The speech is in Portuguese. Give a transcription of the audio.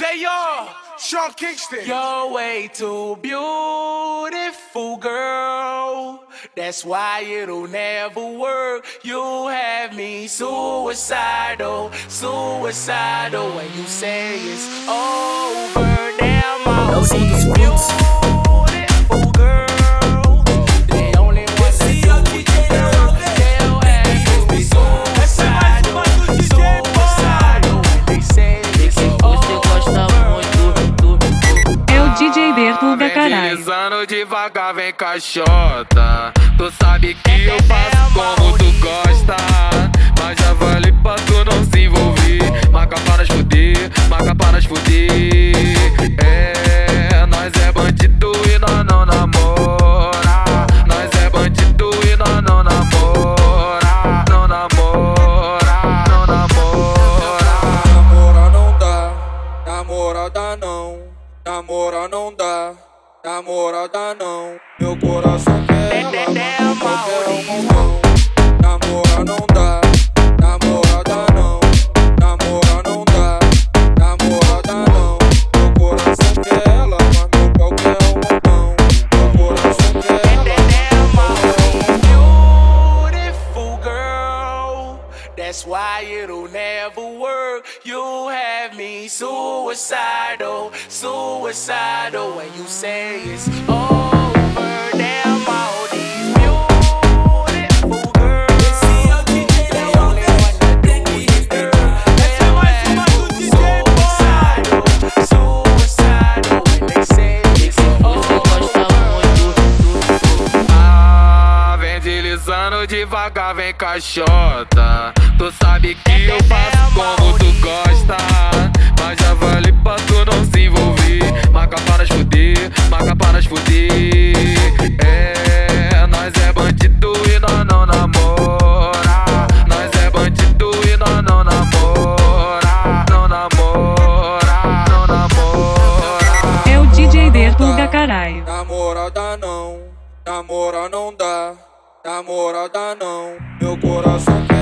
JR, Sean Kingston. You're way too beautiful, girl. That's why it'll never work. You have me suicidal, suicidal. When you say it's over, damn, all these devagar, vem caixota. Tu sabe que eu faço como tu gosta. Mas já vale pra tu não se envolver. Marca para fuder, marca para fuder. É, nós é bandido e nós não namora. Nós é bandido e nós não namora. Não namora, não namora. Namora não dá, namorada não, namora não dá, namorada não. Meu coração quer That's why it'll never work. You have me suicidal, suicidal. When you say it's over, devagar, vem caixota. Tu sabe que eu faço como tu gosta. Mas já vale pra tu não se envolver. Marca para fuder, marca para fuder. É, nós é bandido e nós não namora. Nós é bandido e nós não namora. Não namora, não namora. É o DJ Bertuga, caralho. Namorada não, namora não dá, namorada não. Meu coração quer